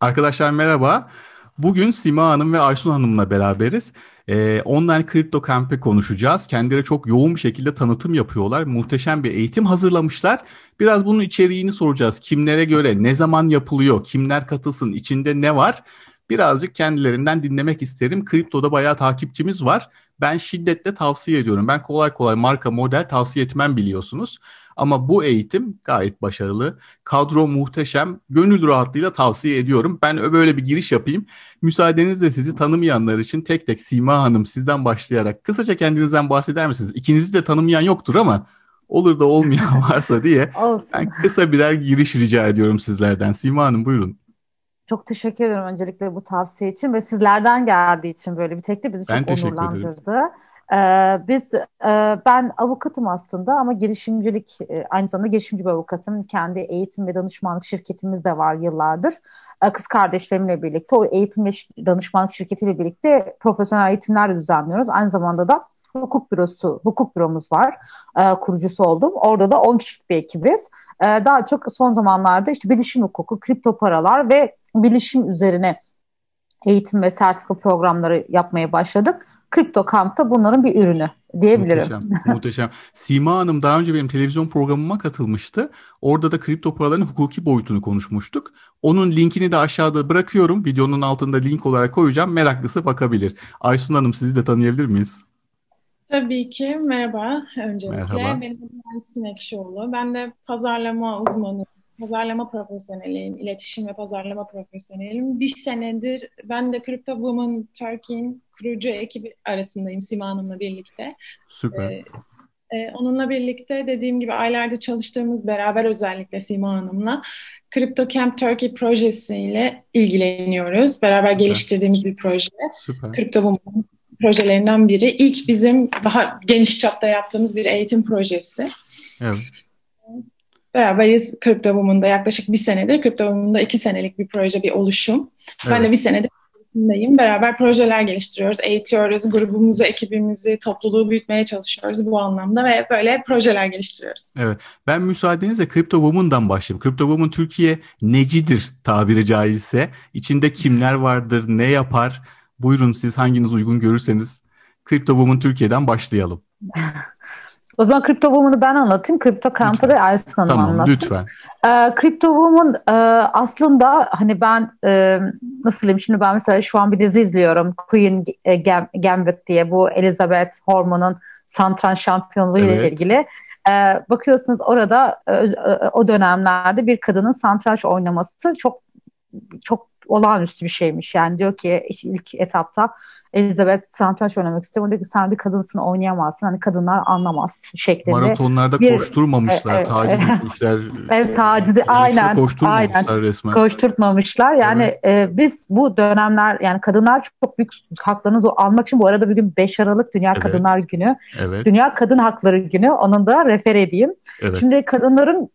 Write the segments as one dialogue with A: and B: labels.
A: Arkadaşlar merhaba. Bugün Sima Hanım ve Aysun Hanım'la beraberiz. Ee, online kripto kampı konuşacağız. Kendileri çok yoğun bir şekilde tanıtım yapıyorlar. Muhteşem bir eğitim hazırlamışlar. Biraz bunun içeriğini soracağız. Kimlere göre, ne zaman yapılıyor, kimler katılsın, içinde ne var? Birazcık kendilerinden dinlemek isterim. Kriptoda bayağı takipçimiz var. Ben şiddetle tavsiye ediyorum. Ben kolay kolay marka model tavsiye etmem biliyorsunuz. Ama bu eğitim gayet başarılı. Kadro muhteşem. Gönül rahatlığıyla tavsiye ediyorum. Ben böyle bir giriş yapayım. Müsaadenizle sizi tanımayanlar için tek tek Sima Hanım sizden başlayarak kısaca kendinizden bahseder misiniz? İkinizi de tanımayan yoktur ama olur da olmayan varsa diye
B: Olsun.
A: ben kısa birer giriş rica ediyorum sizlerden. Sima Hanım buyurun.
B: Çok teşekkür ederim öncelikle bu tavsiye için ve sizlerden geldiği için böyle bir teklif bizi
A: Ben
B: çok
A: teşekkür ederim.
B: Ee, biz e, ben avukatım aslında ama girişimcilik e, aynı zamanda girişimci bir avukatım. Kendi eğitim ve danışmanlık şirketimiz de var yıllardır. Ee, kız kardeşlerimle birlikte o eğitim ve danışmanlık şirketiyle birlikte profesyonel eğitimler düzenliyoruz. Aynı zamanda da hukuk bürosu, hukuk büromuz var. Ee, kurucusu oldum. Orada da 10 kişilik bir ekibiz. Ee, daha çok son zamanlarda işte bilişim hukuku, kripto paralar ve bilişim üzerine eğitim ve sertifika programları yapmaya başladık. Kripto Kamp da bunların bir ürünü diyebilirim.
A: Muhteşem, muhteşem. Sima Hanım daha önce benim televizyon programıma katılmıştı. Orada da kripto paraların hukuki boyutunu konuşmuştuk. Onun linkini de aşağıda bırakıyorum. Videonun altında link olarak koyacağım. Meraklısı bakabilir. Aysun Hanım sizi de tanıyabilir miyiz?
C: Tabii ki. Merhaba öncelikle.
A: Merhaba.
C: Benim adım Aysun Ekşioğlu. Ben de pazarlama uzmanı, pazarlama profesyoneliyim, iletişim ve pazarlama profesyoneliyim. Bir senedir ben de Crypto Woman Turkey'in kurucu ekibi arasındayım Sima Hanım'la birlikte.
A: Süper.
C: Ee, e, onunla birlikte dediğim gibi aylardır çalıştığımız beraber özellikle Sima Hanım'la Crypto Camp Turkey projesiyle ilgileniyoruz. Beraber
A: Süper.
C: geliştirdiğimiz bir proje.
A: Süper.
C: Crypto Woman projelerinden biri. İlk bizim daha geniş çapta yaptığımız bir eğitim projesi.
A: Evet.
C: Beraberiz Crypto Woman'da yaklaşık bir senedir. Crypto Woman'da iki senelik bir proje, bir oluşum. Ben de
A: Evet.
C: bir senedir içindeyim. Beraber projeler geliştiriyoruz, eğitiyoruz, grubumuzu, ekibimizi, topluluğu büyütmeye çalışıyoruz bu anlamda ve böyle projeler geliştiriyoruz.
A: Evet. Ben müsaadenizle Crypto Woman'dan başlayayım. Crypto Woman Türkiye necidir tabiri caizse? İçinde kimler vardır, ne yapar? Buyurun siz hanginiz uygun görürseniz Crypto Woman Türkiye'den başlayalım.
B: O zaman Crypto Woman'ı ben anlatayım. Kripto Kamp'ı da Aysun Hanım
A: Tamam,
B: anlatsın.
A: lütfen.
B: Ee, Crypto Woman e, aslında hani ben e, nasıl diyeyim şimdi ben mesela şu an bir dizi izliyorum. Queen e, Gam- Gambit diye bu Elizabeth Hormon'un santranç şampiyonluğu ile
A: Evet.
B: ilgili. Ee, bakıyorsunuz orada e, ö- o dönemlerde bir kadının santranç oynaması çok çok olağanüstü bir şeymiş. Yani diyor ki ilk etapta Elizabeth santranç oynamak istiyor. Diyor ki sen bir kadınsın oynayamazsın. Hani kadınlar anlamaz şeklinde.
A: Maratonlarda
B: bir-
A: koşturmamışlar,
B: Evet,
A: taciz
B: evet.
A: etmişler.
B: Evet tacizi
A: Yarışta
B: aynen
A: koşturmamışlar
B: aynen
A: resmen.
B: koşturtmamışlar. Yani e, biz bu dönemler yani kadınlar çok büyük haklarını almak için bu arada bugün 5 Aralık Dünya
A: Evet.
B: Kadınlar Günü.
A: Evet,
B: Dünya Kadın Hakları Günü. Onun da refer edeyim.
A: evet.
B: Şimdi kadınların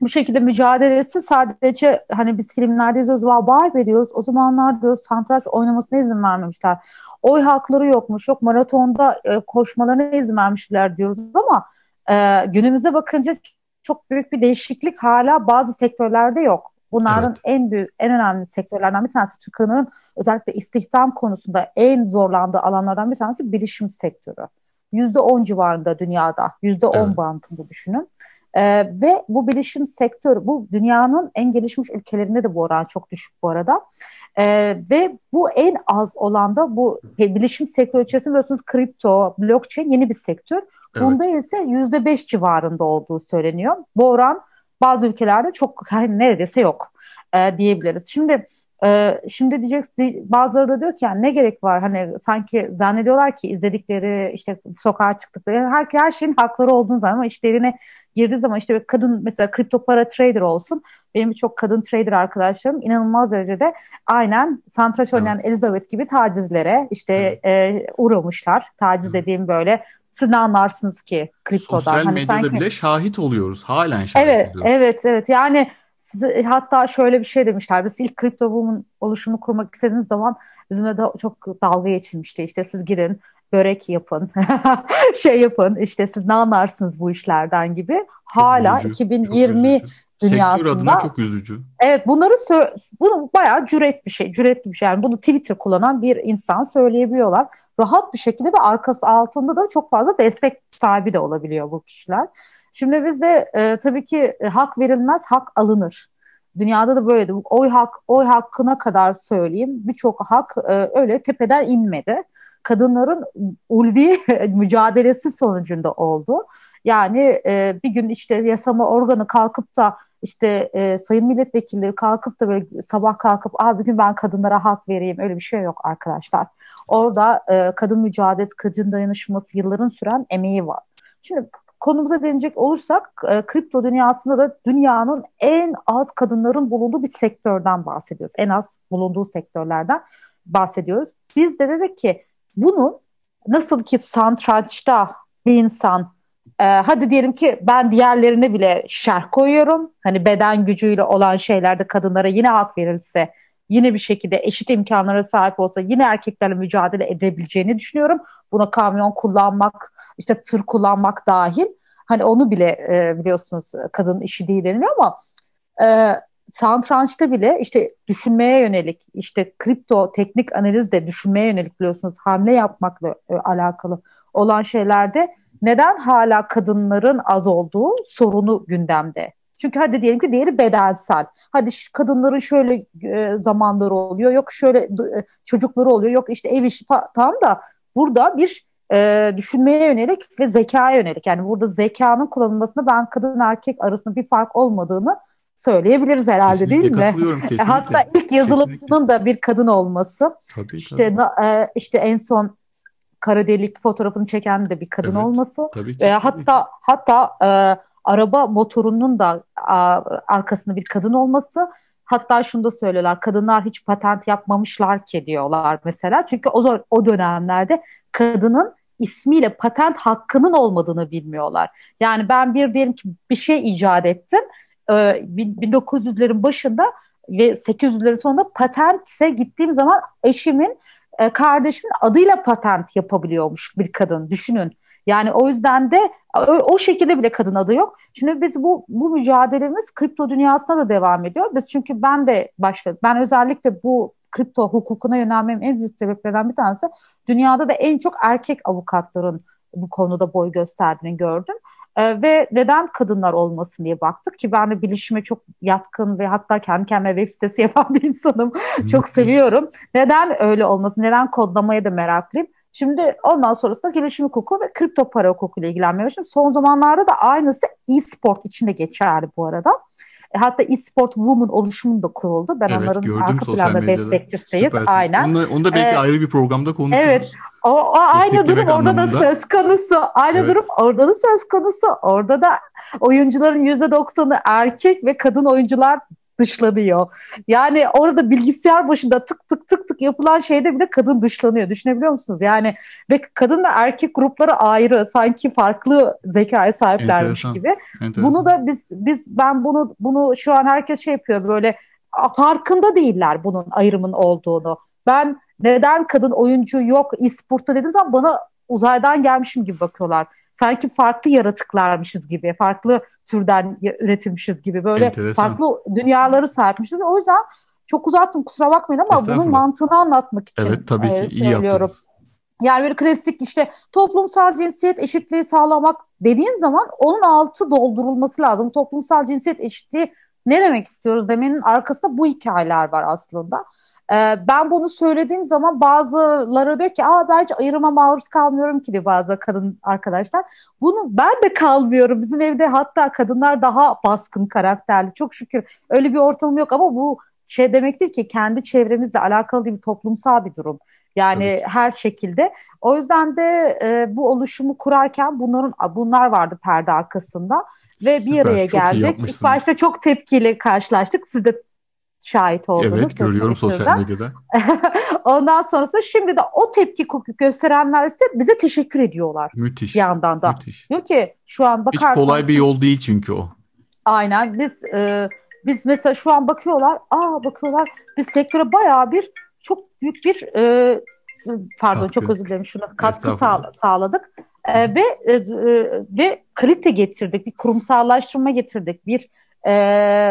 B: bu şekilde mücadelesi sadece hani biz filmlerde izliyoruz, vay be diyoruz. O zamanlar diyoruz satranç oynamasına izin vermemişler. Oy hakları yokmuş, yok maratonda e, koşmalarına izin vermişler diyoruz ama e, günümüze bakınca çok büyük bir değişiklik hala bazı sektörlerde yok. Bunların
A: Evet.
B: en büyük, en önemli sektörlerden bir tanesi Türk kadınların özellikle istihdam konusunda en zorlandığı alanlardan bir tanesi bilişim sektörü. %10 civarında dünyada, %10
A: Evet.
B: bandında düşünün. Ee, ve bu bilişim sektörü, bu dünyanın en gelişmiş ülkelerinde de bu oran çok düşük bu arada. Ee, ve bu en az olan da bu bilişim sektörü içerisinde biliyorsunuz kripto, blockchain yeni bir sektör.
A: Evet.
B: Bunda ise %5 civarında olduğu söyleniyor. Bu oran bazı ülkelerde çok yani neredeyse yok e, diyebiliriz. Şimdi e, şimdi diyeceksin bazıları da diyor ki yani ne gerek var hani sanki zannediyorlar ki izledikleri işte sokağa çıktıkları her, her şeyin hakları olduğunu zaman ama işlerine girdiği zaman işte bir kadın mesela kripto para trader olsun benim birçok kadın trader arkadaşlarım inanılmaz derecede aynen satranç oynayan Elizabeth gibi tacizlere işte e, uğramışlar. Taciz dediğim böyle siz ne anlarsınız ki kriptodan?
A: Sosyal
B: Hani
A: medyada
B: sanki-
A: bile şahit oluyoruz. Halen şahit
B: Evet,
A: ediyoruz.
B: evet, evet. Yani size, hatta şöyle bir şey demişler. Biz ilk kripto boom'un oluşumunu kurmak istediğimiz zaman bizimle de çok dalga geçilmişti. İşte siz gidin börek yapın, şey yapın, işte siz ne anlarsınız bu işlerden gibi. Hala
A: üzücü, çok
B: 2020
A: üzücü.
B: Dünyasında.
A: Sektör adına çok üzücü.
B: Evet bunları bunu bayağı cüret bir şey, cüretli bir şey. Yani bunu Twitter kullanan bir insan söyleyebiliyorlar. Rahat bir şekilde ve arkası altında da çok fazla destek sahibi de olabiliyor bu kişiler. Şimdi bizde e, tabii ki e, hak verilmez, hak alınır. Dünyada da böyleydi. Oy hak, oy hakkına kadar söyleyeyim. Birçok hak e, öyle tepeden inmedi. Kadınların ulvi mücadelesi sonucunda oldu. Yani e, bir gün işte yasama organı kalkıp da işte e, sayın milletvekilleri kalkıp da böyle sabah kalkıp Aa, bugün ben kadınlara hak vereyim öyle bir şey yok arkadaşlar. Orada e, kadın mücadelesi, kadın dayanışması yılların süren emeği var. Şimdi konumuza denecek olursak e, kripto dünyasında da dünyanın en az kadınların bulunduğu bir sektörden bahsediyoruz. En az bulunduğu sektörlerden bahsediyoruz. Biz de dedik ki bunun nasıl ki satrançta bir insan e, hadi diyelim ki ben diğerlerine bile şerh koyuyorum. Hani beden gücüyle olan şeylerde kadınlara yine hak verilse yine bir şekilde eşit imkanlara sahip olsa yine erkeklerle mücadele edebileceğini düşünüyorum. Buna kamyon kullanmak, işte tır kullanmak dahil. Hani onu bile e, biliyorsunuz kadın işi değil deniliyor ama e, santrançta bile işte düşünmeye yönelik, işte kripto teknik analiz de düşünmeye yönelik biliyorsunuz hamle yapmakla e, alakalı olan şeylerde neden hala kadınların az olduğu sorunu gündemde. Çünkü hadi diyelim ki diğeri bedensel. Hadi kadınların şöyle e, zamanları oluyor, yok şöyle e, çocukları oluyor, yok işte ev işi tam da burada bir e, düşünmeye yönelik ve zekaya yönelik. Yani burada zekanın kullanılmasında ben kadın erkek arasında bir fark olmadığını söyleyebiliriz herhalde
A: kesinlikle
B: değil mi?
A: Kesinlikle.
B: Hatta ilk yazılımının da bir kadın olması.
A: Tabii,
B: işte
A: tabii.
B: E, işte en son kara delik fotoğrafını çeken de bir kadın
A: evet,
B: olması.
A: Tabii ki,
B: E,
A: tabii.
B: hatta hatta e, araba motorunun da a, arkasında bir kadın olması. Hatta şunu da söylüyorlar. Kadınlar hiç patent yapmamışlar ki diyorlar mesela. Çünkü o, o dönemlerde kadının ismiyle patent hakkının olmadığını bilmiyorlar. Yani ben bir diyelim ki bir şey icat ettim. Ee, 1900'lerin başında ve 800'lerin sonunda patente gittiğim zaman eşimin e, kardeşimin adıyla patent yapabiliyormuş bir kadın düşünün. Yani o yüzden de o, şekilde bile kadın adı yok. Şimdi biz bu bu mücadelemiz kripto dünyasında da devam ediyor. Biz çünkü ben de başladım. Ben özellikle bu kripto hukukuna yönelmemin en büyük sebeplerinden bir tanesi dünyada da en çok erkek avukatların bu konuda boy gösterdiğini gördüm. Ee, ve neden kadınlar olmasın diye baktık ki ben de bilişime çok yatkın ve hatta kendi kendime web sitesi yapan bir insanım. çok seviyorum. Neden öyle olmasın? Neden kodlamaya da meraklıyım? Şimdi ondan sonrasında gelişim hukuku ve kripto para hukuku ile ilgilenmeye başladım. Son zamanlarda da aynısı e-sport içinde geçerli bu arada. E, hatta e-sport woman oluşumu da kuruldu. Ben evet, onların arka planda destekçisiyiz. Süpersin. Aynen.
A: Onu, onu da belki ee, ayrı bir programda konuşuruz.
B: Evet. O, o aynı durum orada anlamında. da söz konusu. Aynı evet. durum orada da söz konusu. Orada da oyuncuların %90'ı erkek ve kadın oyuncular dışlanıyor. Yani orada bilgisayar başında tık tık tık tık yapılan şeyde bile kadın dışlanıyor. Düşünebiliyor musunuz? Yani ve kadın ve erkek grupları ayrı sanki farklı zekaya sahiplermiş Enteresan. gibi. Enteresan. Bunu da biz biz ben bunu bunu şu an herkes şey yapıyor böyle farkında değiller bunun ayrımın olduğunu. Ben neden kadın oyuncu yok e-sportta dedim zaman bana uzaydan gelmişim gibi bakıyorlar sanki farklı yaratıklarmışız gibi, farklı türden üretilmişiz gibi böyle Enteresan. farklı dünyaları sahipmişiz. O yüzden çok uzattım kusura bakmayın ama bunun mantığını anlatmak için
A: evet, tabii ki. E, söylüyorum. İyi yaptınız.
B: Yani böyle klasik işte toplumsal cinsiyet eşitliği sağlamak dediğin zaman onun altı doldurulması lazım. Toplumsal cinsiyet eşitliği ne demek istiyoruz demenin arkasında bu hikayeler var aslında. Ee, ben bunu söylediğim zaman bazıları diyor ki Aa, ben hiç ayırıma maruz kalmıyorum ki diyor bazı kadın arkadaşlar. Bunu ben de kalmıyorum. Bizim evde hatta kadınlar daha baskın karakterli. Çok şükür öyle bir ortamım yok ama bu şey demektir ki kendi çevremizle alakalı bir toplumsal bir durum. Yani Tabii. her şekilde. O yüzden de e, bu oluşumu kurarken bunların bunlar vardı perde arkasında ve bir araya geldik. İlk başta çok tepkiyle karşılaştık. Siz de şahit oldunuz.
A: Evet görüyorum sosyal medyada.
B: Ondan sonrasında şimdi de o tepki gösterenler ise bize teşekkür ediyorlar.
A: Müthiş.
B: Bir yandan da. Müthiş. Diyor ki şu an bakarsanız.
A: Hiç kolay bir yol değil çünkü o.
B: Aynen biz e, biz mesela şu an bakıyorlar aa bakıyorlar biz sektöre bayağı bir çok büyük bir e, pardon katkı. çok özür dilerim şuna katkı sağ, sağladık. E, ve e, e, ve kalite getirdik, bir kurumsallaştırma getirdik, bir e,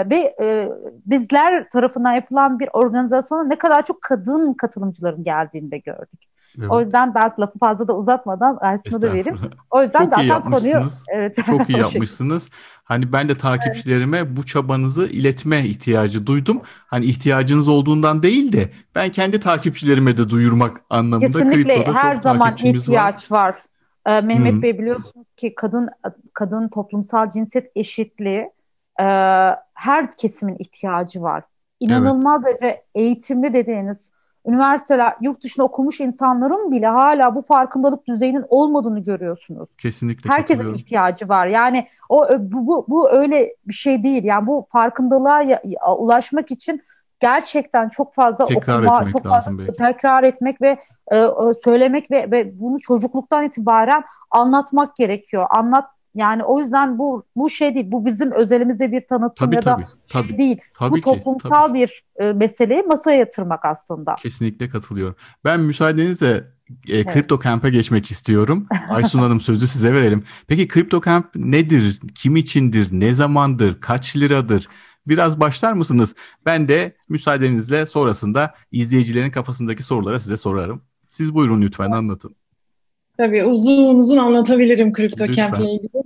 B: ve e, bizler tarafından yapılan bir organizasyona ne kadar çok kadın katılımcıların geldiğini de gördük. Evet. O yüzden ben lafı fazla da uzatmadan Ersin'e de vereyim. O yüzden
A: çok iyi konuyu evet. Çok iyi yapmışsınız. Hani ben de takipçilerime evet. bu çabanızı iletme ihtiyacı duydum. Hani ihtiyacınız olduğundan değil de ben kendi takipçilerime de duyurmak anlamında.
B: Kesinlikle her zaman ihtiyaç var. var. Ee, Mehmet hmm. Bey biliyorsunuz ki kadın kadın toplumsal cinsiyet eşitliği e, her kesimin ihtiyacı var. İnanılmaz evet. derece eğitimli dediğiniz üniversiteler, yurt dışında okumuş insanların bile hala bu farkındalık düzeyinin olmadığını görüyorsunuz.
A: Kesinlikle.
B: Herkesin ihtiyacı var. Yani o bu, bu, bu öyle bir şey değil. Yani bu farkındalığa ulaşmak için gerçekten çok fazla tekrar okuma, çok fazla belki. tekrar etmek ve e, söylemek ve, ve bunu çocukluktan itibaren anlatmak gerekiyor. Anlat yani o yüzden bu bu şey değil. Bu bizim özelimizde bir tanıtım tabii, ya tabii, da tabii, şey değil. Tabii bu ki, toplumsal tabii. bir e, meseleyi masaya yatırmak aslında.
A: Kesinlikle katılıyorum. Ben müsaadenizle e, Crypto Camp'e geçmek istiyorum. Aysun Hanım sözü size verelim. Peki Crypto Camp nedir? Kim içindir? Ne zamandır? Kaç liradır? Biraz başlar mısınız? Ben de müsaadenizle sonrasında izleyicilerin kafasındaki sorulara size sorarım. Siz buyurun lütfen anlatın.
C: Tabii uzun uzun anlatabilirim Crypto Camp ile ilgili.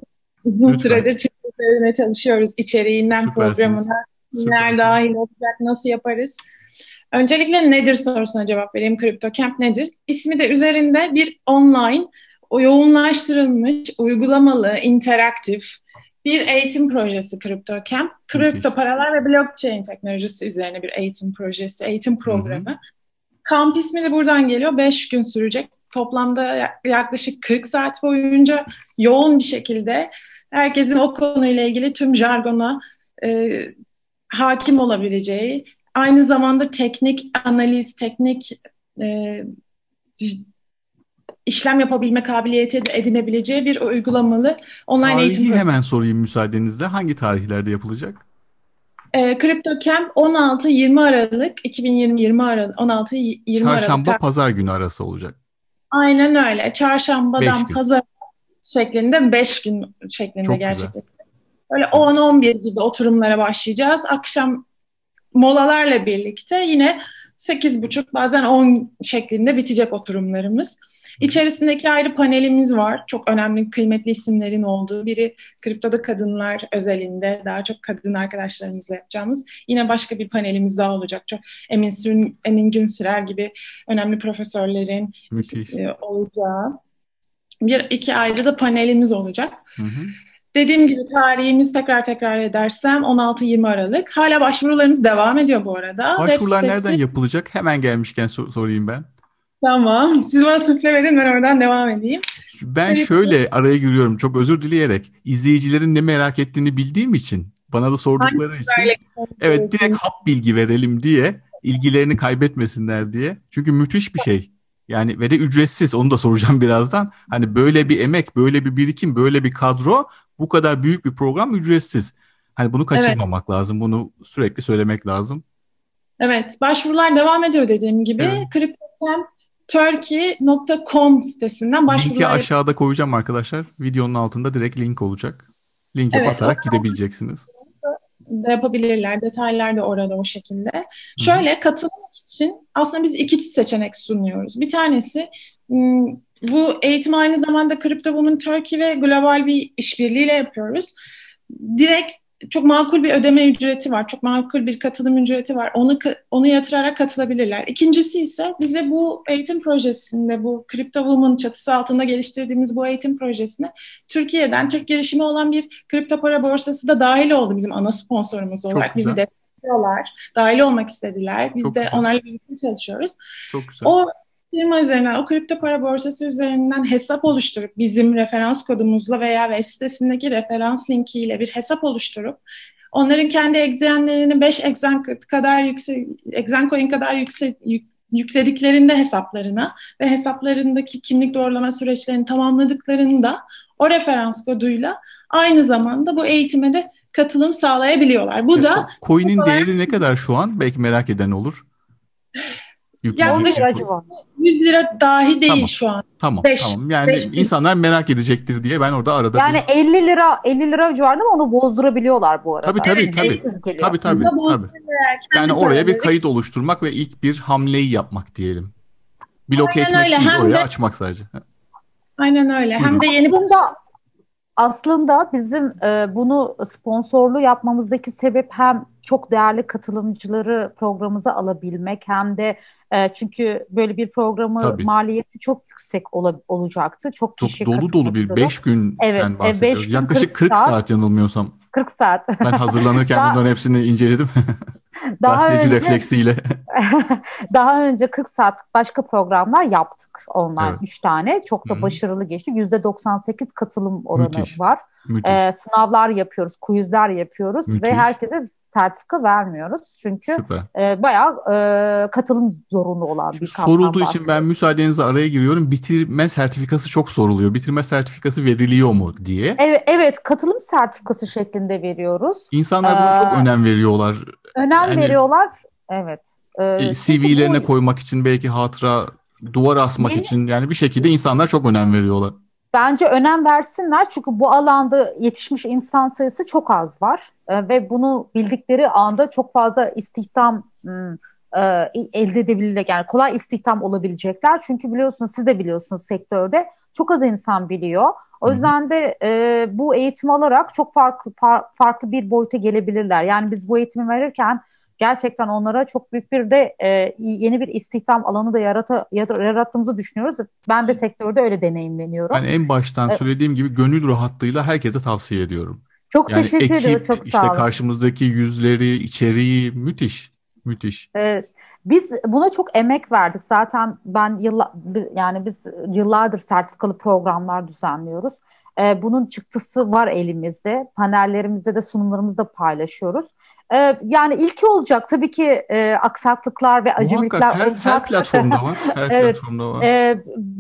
C: Uzun Lütfen. süredir çünkü üzerine çalışıyoruz. İçeriğinden Süpersiniz. programına kimler dahil olacak, nasıl yaparız? Öncelikle nedir sorusuna cevap vereyim. Crypto Camp nedir? İsmi de üzerinde bir online, yoğunlaştırılmış, uygulamalı, interaktif bir eğitim projesi Crypto Camp. Kripto paralar ve blockchain teknolojisi üzerine bir eğitim projesi, eğitim programı. Hı hı. Kamp ismi de buradan geliyor. Beş gün sürecek toplamda yaklaşık 40 saat boyunca yoğun bir şekilde herkesin o konuyla ilgili tüm jargona e, hakim olabileceği, aynı zamanda teknik analiz, teknik e, işlem yapabilme kabiliyeti edinebileceği bir uygulamalı online
A: Tarihi
C: eğitim.
A: Tarihi hemen sorayım müsaadenizle. Hangi tarihlerde yapılacak?
C: E, Crypto Camp 16-20 Aralık 2020 Aralık 16-20
A: Aralık. Çarşamba pazar günü arası olacak.
C: Aynen öyle. Çarşambadan pazar şeklinde 5 gün şeklinde gerçekleşecek. Böyle 10-11 gibi oturumlara başlayacağız. Akşam molalarla birlikte yine 8.30 bazen 10 şeklinde bitecek oturumlarımız. İçerisindeki ayrı panelimiz var. Çok önemli, kıymetli isimlerin olduğu. Biri kriptoda kadınlar özelinde daha çok kadın arkadaşlarımızla yapacağımız. Yine başka bir panelimiz daha olacak. Çok Emin, Sürün, Emin Günsirer gibi önemli profesörlerin Müthiş. E, olacağı. Bir iki ayrı da panelimiz olacak. Hı hı. Dediğim gibi tarihimiz tekrar tekrar edersem 16-20 Aralık. Hala başvurularımız devam ediyor bu arada.
A: Başvurular sitesi... nereden yapılacak? Hemen gelmişken sor- sorayım ben.
C: Tamam. Siz bana sufle verin ben oradan devam edeyim.
A: Ben şöyle araya giriyorum çok özür dileyerek. izleyicilerin ne merak ettiğini bildiğim için bana da sordukları Hangi için evet direkt hap bilgi verelim diye ilgilerini kaybetmesinler diye. Çünkü müthiş bir şey. Yani ve de ücretsiz onu da soracağım birazdan. Hani böyle bir emek, böyle bir birikim, böyle bir kadro, bu kadar büyük bir program ücretsiz. Hani bunu kaçırmamak evet. lazım. Bunu sürekli söylemek lazım.
C: Evet, başvurular devam ediyor dediğim gibi. Evet. Sitesinden başvurular
A: Linki aşağıda koyacağım arkadaşlar. Videonun altında direkt link olacak. Linke evet, basarak gidebileceksiniz.
C: De yapabilirler. Detaylar da orada o şekilde. Şöyle katılmak için aslında biz iki seçenek sunuyoruz. Bir tanesi hmm, bu eğitim aynı zamanda Crypto Women Turkey ve global bir işbirliğiyle yapıyoruz. Direkt çok makul bir ödeme ücreti var. Çok makul bir katılım ücreti var. Onu onu yatırarak katılabilirler. İkincisi ise bize bu eğitim projesinde bu Crypto Woman çatısı altında geliştirdiğimiz bu eğitim projesine Türkiye'den Türk girişimi olan bir kripto para borsası da dahil oldu bizim ana sponsorumuz olarak. Bizi destekliyorlar. Dahil olmak istediler. Biz Çok de güzel. onlarla birlikte çalışıyoruz. Çok güzel. O firma üzerinden, o kripto para borsası üzerinden hesap oluşturup bizim referans kodumuzla veya web sitesindeki referans linkiyle bir hesap oluşturup onların kendi egzenlerini 5 egzen kadar yüksek, egzen coin kadar yüksek, yük, yüklediklerinde hesaplarına ve hesaplarındaki kimlik doğrulama süreçlerini tamamladıklarında o referans koduyla aynı zamanda bu eğitime de katılım sağlayabiliyorlar. Bu evet, da
A: coin'in değeri ne kadar şu an? Belki merak eden olur.
C: Yaklaşık 100 lira dahi değil
A: tamam.
C: şu an.
A: Tamam beş, tamam. Yani beş insanlar merak edecektir diye ben orada arada
B: Yani bir... 50 lira 50 lira civarında ama onu bozdurabiliyorlar bu arada.
A: Tabii tabii
B: evet,
A: tabii. Tabii tabii. tabii. Yani oraya bir kayıt oluşturmak ve ilk bir hamleyi yapmak diyelim. Blok Aynen etmek öyle. değil Hem oraya de... açmak sadece.
C: Aynen öyle. Buyurun. Hem de yeni
B: aslında, aslında bizim e, bunu sponsorlu yapmamızdaki sebep hem çok değerli katılımcıları programımıza alabilmek hem de e, çünkü böyle bir programı Tabii. maliyeti çok yüksek ol, olacaktı. Çok kişi
A: çok dolu dolu bir 5 gün evet, e, beş gün Yaklaşık 40 saat, saat yanılmıyorsam.
B: 40 saat.
A: Ben hazırlanırken bunların hepsini inceledim. daha Gazeteci önce, refleksiyle.
B: daha önce 40 saatlik başka programlar yaptık onlar evet. 3 tane. Çok da Hı-hı. başarılı geçti. %98 katılım oranı Müthiş. var. Müthiş. Ee, sınavlar yapıyoruz, quizler yapıyoruz Müthiş. ve herkese sertifika vermiyoruz. Çünkü e, bayağı e, katılım zorunlu olan bir
A: kampanya Sorulduğu için ben müsaadenizle araya giriyorum. Bitirme sertifikası çok soruluyor. Bitirme sertifikası veriliyor mu diye.
B: Evet, evet katılım sertifikası şeklinde veriyoruz.
A: İnsanlar buna ee, çok önem veriyorlar.
B: Önem yani, veriyorlar. Evet.
A: Ee, CV'lerine bu... koymak için belki hatıra duvar asmak Yeni... için yani bir şekilde insanlar çok önem veriyorlar.
B: Bence önem versinler çünkü bu alanda yetişmiş insan sayısı çok az var ee, ve bunu bildikleri anda çok fazla istihdam hmm, e, elde edebilirler yani kolay istihdam olabilecekler çünkü biliyorsunuz siz de biliyorsunuz sektörde çok az insan biliyor. O yüzden de e, bu eğitim alarak çok farklı par, farklı bir boyuta gelebilirler. Yani biz bu eğitimi verirken gerçekten onlara çok büyük bir de e, yeni bir istihdam alanı da yarata, yarattığımızı düşünüyoruz. Ben de sektörde öyle deneyimleniyorum.
A: Ben en baştan e, söylediğim gibi gönül rahatlığıyla herkese tavsiye ediyorum.
B: Çok yani teşekkür ekip, ederim. Çok sağ
A: işte olun. karşımızdaki yüzleri, içeriği müthiş. Müthiş.
B: Evet. Biz buna çok emek verdik. Zaten ben yılla, yani biz yıllardır sertifikalı programlar düzenliyoruz. Ee, bunun çıktısı var elimizde. Panellerimizde de sunumlarımızda paylaşıyoruz. Ee, yani ilki olacak tabii ki e, aksaklıklar ve acemilikler
A: her. Her platformda var. Her evet, platformda var.
B: E,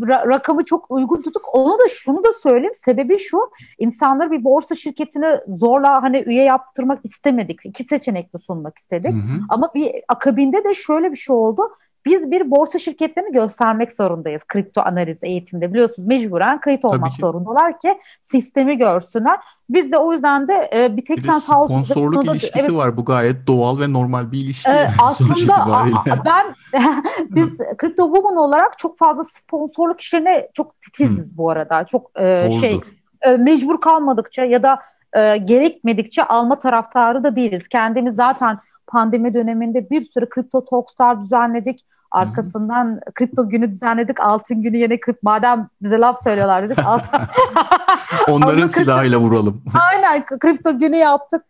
B: ra- rakamı çok uygun tutuk. Onu da şunu da söyleyeyim. Sebebi şu. insanlar bir borsa şirketini zorla hani üye yaptırmak istemedik. İki seçenekli sunmak istedik. Hı hı. Ama bir akabinde de şöyle bir şey oldu. Biz bir borsa şirketlerini göstermek zorundayız kripto analiz eğitimde. Biliyorsunuz mecburen kayıt olmak ki. zorundalar ki sistemi görsünler. Biz de o yüzden de e, bir tek bir sen sağ olsun.
A: Sponsorluk ilişkisi evet, var bu gayet doğal ve normal bir ilişki.
B: E, aslında a, ben biz Crypto Woman olarak çok fazla sponsorluk işlerine çok titiziz hmm. bu arada. Çok e, şey e, mecbur kalmadıkça ya da e, gerekmedikçe alma taraftarı da değiliz. Kendimiz zaten pandemi döneminde bir sürü kripto talkslar düzenledik. Arkasından Hı-hı. kripto günü düzenledik. Altın günü yine kripto. Madem bize laf söylüyorlar dedik. Altın...
A: Onların silahıyla vuralım.
B: Aynen kripto günü yaptık.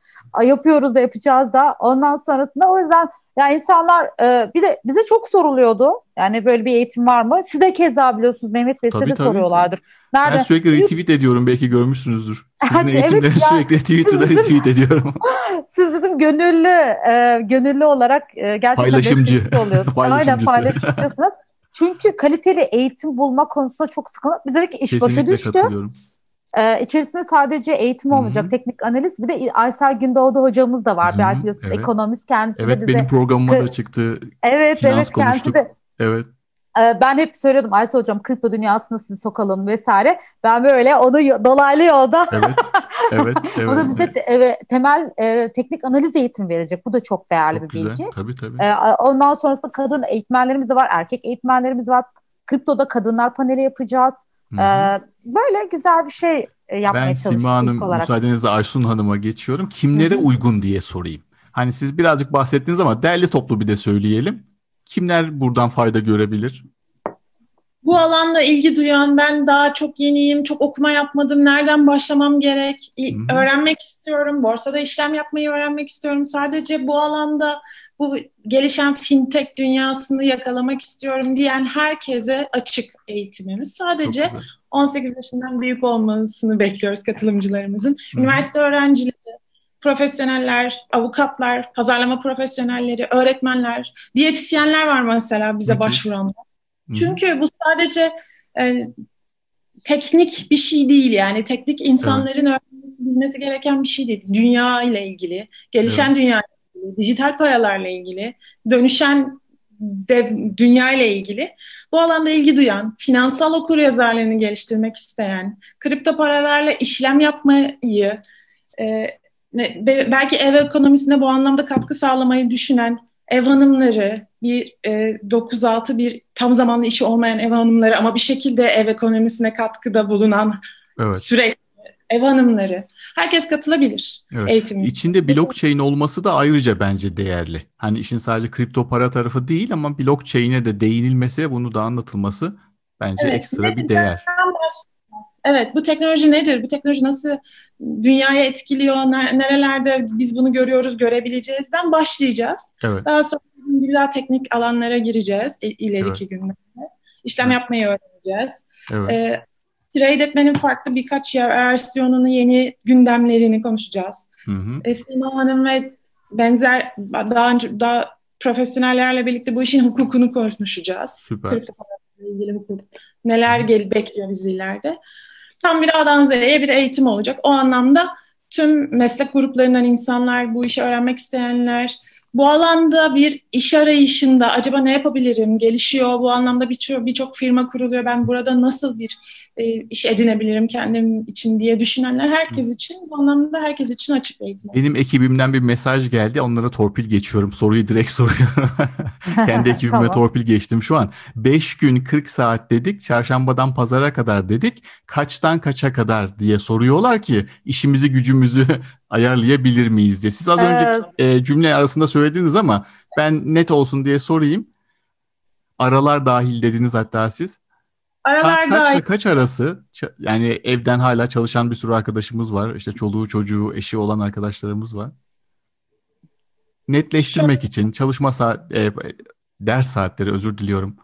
B: Yapıyoruz da yapacağız da. Ondan sonrasında o yüzden yani insanlar e, bir de bize çok soruluyordu. Yani böyle bir eğitim var mı? Siz de keza biliyorsunuz Mehmet Bey size de soruyorlardır.
A: Nerede? Ben sürekli retweet ediyorum belki görmüşsünüzdür. Sizin eğitimleri evet, sürekli Twitter'da retweet ediyorum.
B: Siz bizim gönüllü e, gönüllü olarak e, gerçekten
A: paylaşımcı
B: oluyorsunuz. Aynen paylaşımcısınız. Çünkü kaliteli eğitim bulma konusunda çok sıkıntı. Bize de iş başa düştü. Ee, içerisinde sadece eğitim olmayacak, Hı-hı. teknik analiz. Bir de Aysel Gündoğdu hocamız da var. Belki biliyorsunuz evet. ekonomist kendisi
A: evet,
B: de bize.
A: benim programıma da çıktı.
B: Evet, Finans evet konuştuk. kendisi de.
A: Evet.
B: Ee, ben hep söylüyordum Aysel hocam kripto dünyasına sizi sokalım vesaire. Ben böyle onu dolaylı yolda
A: evet, evet, evet,
B: o da bize evet. Te, temel e, teknik analiz eğitim verecek. Bu da çok değerli çok bir güzel. bilgi.
A: Tabii tabii.
B: Ee, ondan sonrasında kadın eğitmenlerimiz var, erkek eğitmenlerimiz var. Kriptoda kadınlar paneli yapacağız. Ee, böyle güzel bir şey e, yapmaya ben çalıştık. Ben
A: Sima Hanım olarak. müsaadenizle Aysun Hanım'a geçiyorum. Kimlere Hı-hı. uygun diye sorayım. Hani siz birazcık bahsettiniz ama derli toplu bir de söyleyelim. Kimler buradan fayda görebilir?
C: Bu alanda ilgi duyan, ben daha çok yeniyim, çok okuma yapmadım, nereden başlamam gerek, Hı-hı. öğrenmek istiyorum, borsada işlem yapmayı öğrenmek istiyorum. Sadece bu alanda bu gelişen fintech dünyasını yakalamak istiyorum diyen herkese açık eğitimimiz. Sadece 18 yaşından büyük olmasını bekliyoruz katılımcılarımızın. Hı-hı. Üniversite öğrencileri, profesyoneller, avukatlar, pazarlama profesyonelleri, öğretmenler, diyetisyenler var mesela bize başvuranlar. Çünkü bu sadece e, teknik bir şey değil yani teknik insanların evet. öğrenmesi bilmesi gereken bir şey değil. Dünya ile ilgili, gelişen evet. dünya ile ilgili, dijital paralarla ilgili, dönüşen dev, dünya ile ilgili bu alanda ilgi duyan, finansal okur yazarlığını geliştirmek isteyen, kripto paralarla işlem yapmayı, e, belki ev ekonomisine bu anlamda katkı sağlamayı düşünen ev hanımları, bir e, 9-6 bir tam zamanlı işi olmayan ev hanımları ama bir şekilde ev ekonomisine katkıda bulunan evet. sürekli ev hanımları. Herkes katılabilir
A: evet. eğitime. İçinde blockchain olması da ayrıca bence değerli. Hani işin sadece kripto para tarafı değil ama blockchain'e de değinilmesi ve bunu da anlatılması bence evet. ekstra bir değer.
C: Evet, bu teknoloji nedir? Bu teknoloji nasıl dünyaya etkiliyor? Nerelerde biz bunu görüyoruz, görebileceğizden başlayacağız. Evet. Daha sonra daha teknik alanlara gireceğiz ileriki evet. günlerde. İşlem evet. yapmayı öğreneceğiz. Evet. Ee, trade etmenin farklı birkaç versiyonunu, yeni gündemlerini konuşacağız. Hı hı. Esma Hanım ve benzer daha önce daha profesyonellerle birlikte bu işin hukukunu konuşacağız. Süper. Kripto ilgili hukuk. Neler gel bekliyor bizi ileride. Tam bir A'dan Z'ye bir eğitim olacak. O anlamda tüm meslek gruplarından insanlar, bu işi öğrenmek isteyenler, bu alanda bir iş arayışında acaba ne yapabilirim gelişiyor. Bu anlamda birçok birçok firma kuruluyor. Ben burada nasıl bir e, iş edinebilirim kendim için diye düşünenler herkes için bu anlamda herkes için açık eğitim.
A: Benim ekibimden bir mesaj geldi. Onlara torpil geçiyorum. Soruyu direkt soruyorum. Kendi ekibime tamam. torpil geçtim şu an. 5 gün 40 saat dedik. Çarşambadan pazara kadar dedik. Kaçtan kaça kadar diye soruyorlar ki işimizi gücümüzü ayarlayabilir miyiz diye. Siz az evet. önce e, cümle arasında söylediniz ama ben net olsun diye sorayım. Aralar dahil dediniz hatta siz. Aralar Ka- dahil. Kaç arası? Yani evden hala çalışan bir sürü arkadaşımız var. İşte çoluğu çocuğu eşi olan arkadaşlarımız var. Netleştirmek Şöyle. için çalışma saat e, ders saatleri özür diliyorum.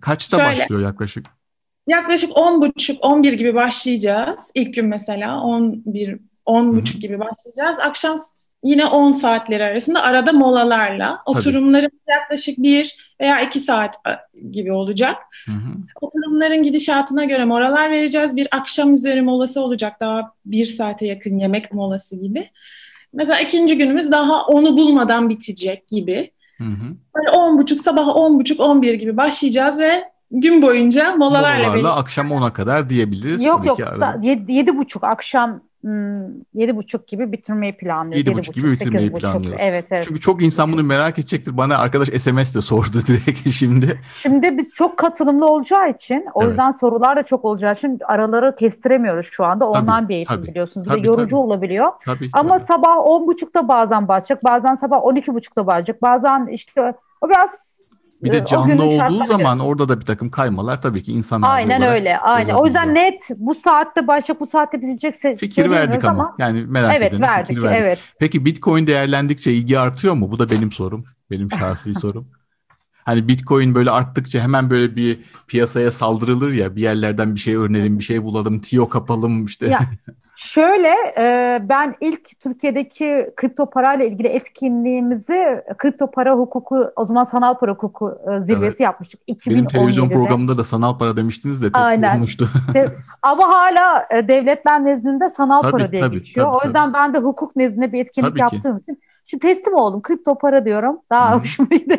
A: Kaçta Şöyle. başlıyor yaklaşık?
C: Yaklaşık 10.30-11 gibi başlayacağız. İlk gün mesela 11 10 buçuk gibi başlayacağız. Akşam yine 10 saatleri arasında arada molalarla. Oturumlarımız yaklaşık 1 veya 2 saat gibi olacak. Hı hı. Oturumların gidişatına göre molalar vereceğiz. Bir akşam üzeri molası olacak. Daha 1 saate yakın yemek molası gibi. Mesela ikinci günümüz daha onu bulmadan bitecek gibi. Hı hı. Böyle 10 buçuk sabah 10 buçuk 11 gibi başlayacağız ve gün boyunca molalarla,
A: molalarla akşam 10'a kadar diyebiliriz.
B: Yok yok yedi, yedi buçuk akşam yedi buçuk gibi bitirmeyi planlıyor.
A: Yedi buçuk gibi bitirmeyi planlıyor. Evet, evet. Çünkü çok insan bunu merak edecektir. Bana arkadaş SMS de sordu direkt şimdi.
B: Şimdi biz çok katılımlı olacağı için o evet. yüzden sorular da çok olacağı için araları kestiremiyoruz şu anda. Online bir eğitim tabii, biliyorsunuz. Tabii, yorucu tabii. olabiliyor. Tabii, Ama tabii. sabah on buçukta bazen başlayacak. Bazen sabah on iki buçukta başlayacak. Bazen işte o biraz
A: bir de canlı olduğu zaman orada da bir takım kaymalar tabii ki insanlar
B: Aynen öyle. Aynen. O yüzden net bu saatte başlayacak, bu saatte bitecekse
A: fikir verdik ama. ama. Yani merak evet, edin. Verdik, fikir verdik. Evet. Peki Bitcoin değerlendikçe ilgi artıyor mu? Bu da benim sorum. Benim şahsi sorum. Hani Bitcoin böyle arttıkça hemen böyle bir piyasaya saldırılır ya bir yerlerden bir şey öğrenelim, bir şey bulalım, tiyo kapalım işte. Ya,
B: Şöyle e, ben ilk Türkiye'deki kripto parayla ilgili etkinliğimizi kripto para hukuku o zaman sanal para hukuku e, zirvesi evet. yapmıştık 2017'de. Benim
A: televizyon programında da sanal para demiştiniz de
B: Aynen. olmuştu. Ama hala e, devletler nezdinde sanal tabii, para diye tabii, geçiyor. Tabii, o yüzden tabii. ben de hukuk nezdinde bir etkinlik tabii yaptığım ki. için Şimdi teslim oldum. Kripto para diyorum. Daha Hı. hoşuma gidiyor.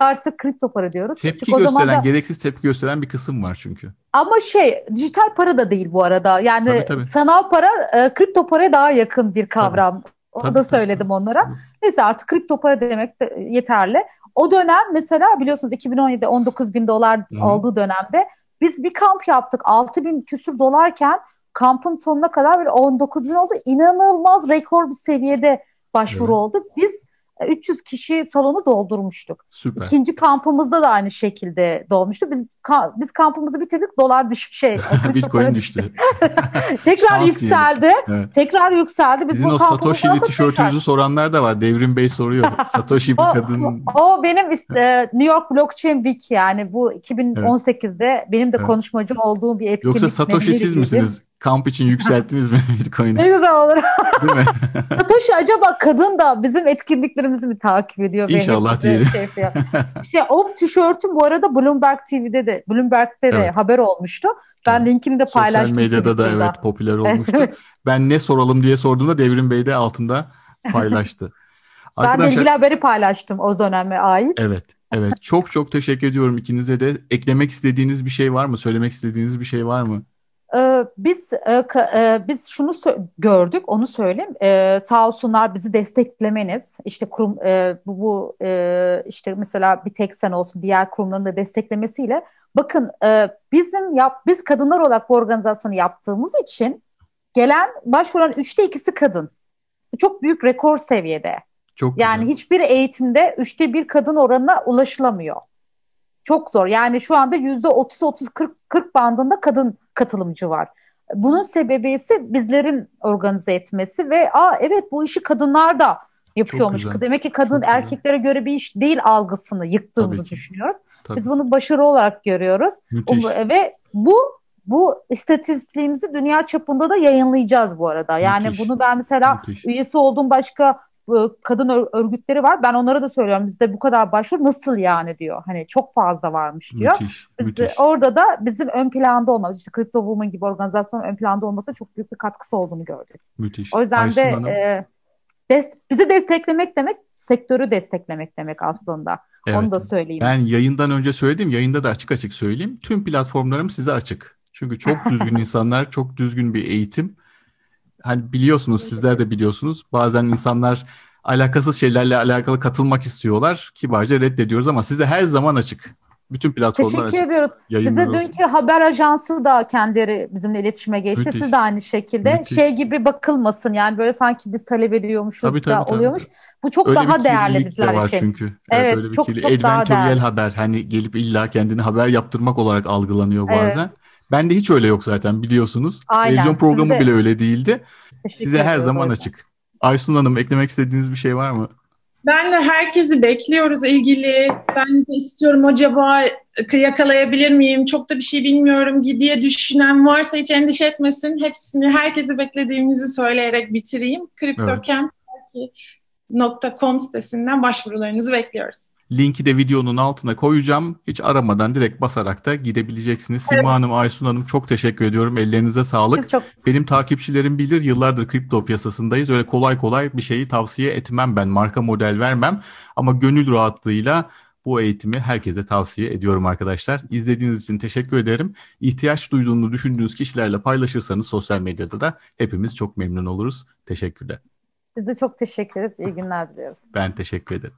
B: Artık kripto para diyoruz.
A: Tepki Çünkü gösteren, da... gereksiz tepki gösteren bir kısım var çünkü.
B: Ama şey dijital para da değil bu arada. Yani tabii, tabii. sanal para e, kripto paraya daha yakın bir kavram. Tabii. Onu tabii, da söyledim tabii. onlara. Neyse artık kripto para demek de yeterli. O dönem mesela biliyorsunuz 2017'de 19 bin dolar Hı. olduğu dönemde biz bir kamp yaptık. 6 bin küsür dolarken kampın sonuna kadar böyle 19 bin oldu. İnanılmaz rekor bir seviyede başvuru evet. oldu. Biz 300 kişi salonu doldurmuştuk. Süper. İkinci kampımızda da aynı şekilde dolmuştu. Biz ka- biz kampımızı bitirdik. Dolar düşük şey.
A: Bitcoin düştü.
B: tekrar yükseldi. Evet. Tekrar yükseldi.
A: Biz Sizin o Satoshi'li tişörtünüzü tekrar... soranlar da var. Devrim Bey soruyor. Satoshi bir kadın.
B: O, o benim işte, New York Blockchain Week yani bu 2018'de evet. benim de evet. konuşmacım olduğum bir etkinlik.
A: Yoksa Satoshi siz misiniz? Kamp için yükselttiniz mi Bitcoin'i?
B: Ne güzel olur. Değil mi? Satoshi acaba kadın da bizim etkinliklerimizi mi takip ediyor?
A: İnşallah diyelim. Şey,
B: şey, o tişörtüm bu arada Bloomberg TV'de de, Bloomberg'te de evet. haber olmuştu. Ben evet. linkini de paylaştım.
A: Sosyal medyada da evet popüler olmuştu. evet. Ben ne soralım diye sorduğumda Devrim Bey de altında paylaştı.
B: Ben de ilgili haberi paylaştım o döneme ait.
A: Evet, evet. Çok çok teşekkür ediyorum ikinize de. Eklemek istediğiniz bir şey var mı? Söylemek istediğiniz bir şey var mı?
B: Ee, biz e, e, biz şunu gördük, onu söyleyeyim. Ee, sağ olsunlar bizi desteklemeniz, işte kurum bu, bu işte mesela bir tek sen olsun diğer kurumların da desteklemesiyle bakın bizim yap biz kadınlar olarak bu organizasyonu yaptığımız için gelen başvuran üçte ikisi kadın. Çok büyük rekor seviyede. Çok yani güzel. hiçbir eğitimde üçte bir kadın oranına ulaşılamıyor. Çok zor. Yani şu anda yüzde 30-30-40 40 bandında kadın katılımcı var. Bunun sebebi ise bizlerin organize etmesi ve aa evet bu işi kadınlar da yapıyormuş. Demek ki kadın Çok erkeklere güzel. göre bir iş değil algısını yıktığımızı düşünüyoruz. Tabii. Biz bunu başarı olarak görüyoruz. Müthiş. Ve bu bu istatistiğimizi dünya çapında da yayınlayacağız bu arada. Yani Müthiş. bunu ben mesela Müthiş. üyesi olduğum başka kadın örgütleri var. Ben onlara da söylüyorum bizde bu kadar başvuru nasıl yani diyor. Hani çok fazla varmış diyor. Müthiş, Biz müthiş. orada da bizim ön planda olmamız işte Crypto Woman gibi organizasyonun ön planda olması çok büyük bir katkısı olduğunu gördük. Müthiş. O yüzden Aysun de e, dest bizi desteklemek demek sektörü desteklemek demek aslında. Evet. Onu da söyleyeyim.
A: Ben yayından önce söyledim. Yayında da açık açık söyleyeyim. Tüm platformlarım size açık. Çünkü çok düzgün insanlar, çok düzgün bir eğitim hani biliyorsunuz sizler de biliyorsunuz bazen insanlar alakasız şeylerle alakalı katılmak istiyorlar. Kibarca reddediyoruz ama size her zaman açık. Bütün platformlar
B: Teşekkür açık. ediyoruz. Bize dünkü haber ajansı da kendileri bizimle iletişime geçti. Müthiş. Siz de aynı şekilde. Müthiş. Şey gibi bakılmasın yani böyle sanki biz talep ediyormuşuz tabii, tabii, da tabii. oluyormuş. Bu çok Öyle daha değerli bizler
A: var
B: için.
A: çünkü. Evet, evet çok, çok daha değerli. haber hani gelip illa kendini haber yaptırmak olarak algılanıyor bazen. Evet. Ben de hiç öyle yok zaten biliyorsunuz. Aynen. Televizyon programı Sizde... bile öyle değildi. Size her zaman açık. Aysun Hanım eklemek istediğiniz bir şey var mı?
C: Ben de herkesi bekliyoruz ilgili. Ben de istiyorum acaba yakalayabilir miyim? Çok da bir şey bilmiyorum diye düşünen varsa hiç endişe etmesin. Hepsini herkesi beklediğimizi söyleyerek bitireyim. CryptoCamp.com sitesinden başvurularınızı bekliyoruz.
A: Linki de videonun altına koyacağım. Hiç aramadan direkt basarak da gidebileceksiniz. Evet. Sima Hanım, Aysun Hanım çok teşekkür ediyorum. Ellerinize sağlık. Çok... Benim takipçilerim bilir yıllardır kripto piyasasındayız. Öyle kolay kolay bir şeyi tavsiye etmem ben. Marka model vermem. Ama gönül rahatlığıyla bu eğitimi herkese tavsiye ediyorum arkadaşlar. İzlediğiniz için teşekkür ederim. İhtiyaç duyduğunu düşündüğünüz kişilerle paylaşırsanız sosyal medyada da hepimiz çok memnun oluruz. Teşekkürler.
B: Biz de çok teşekkür ederiz. İyi günler diliyoruz.
A: Ben teşekkür ederim.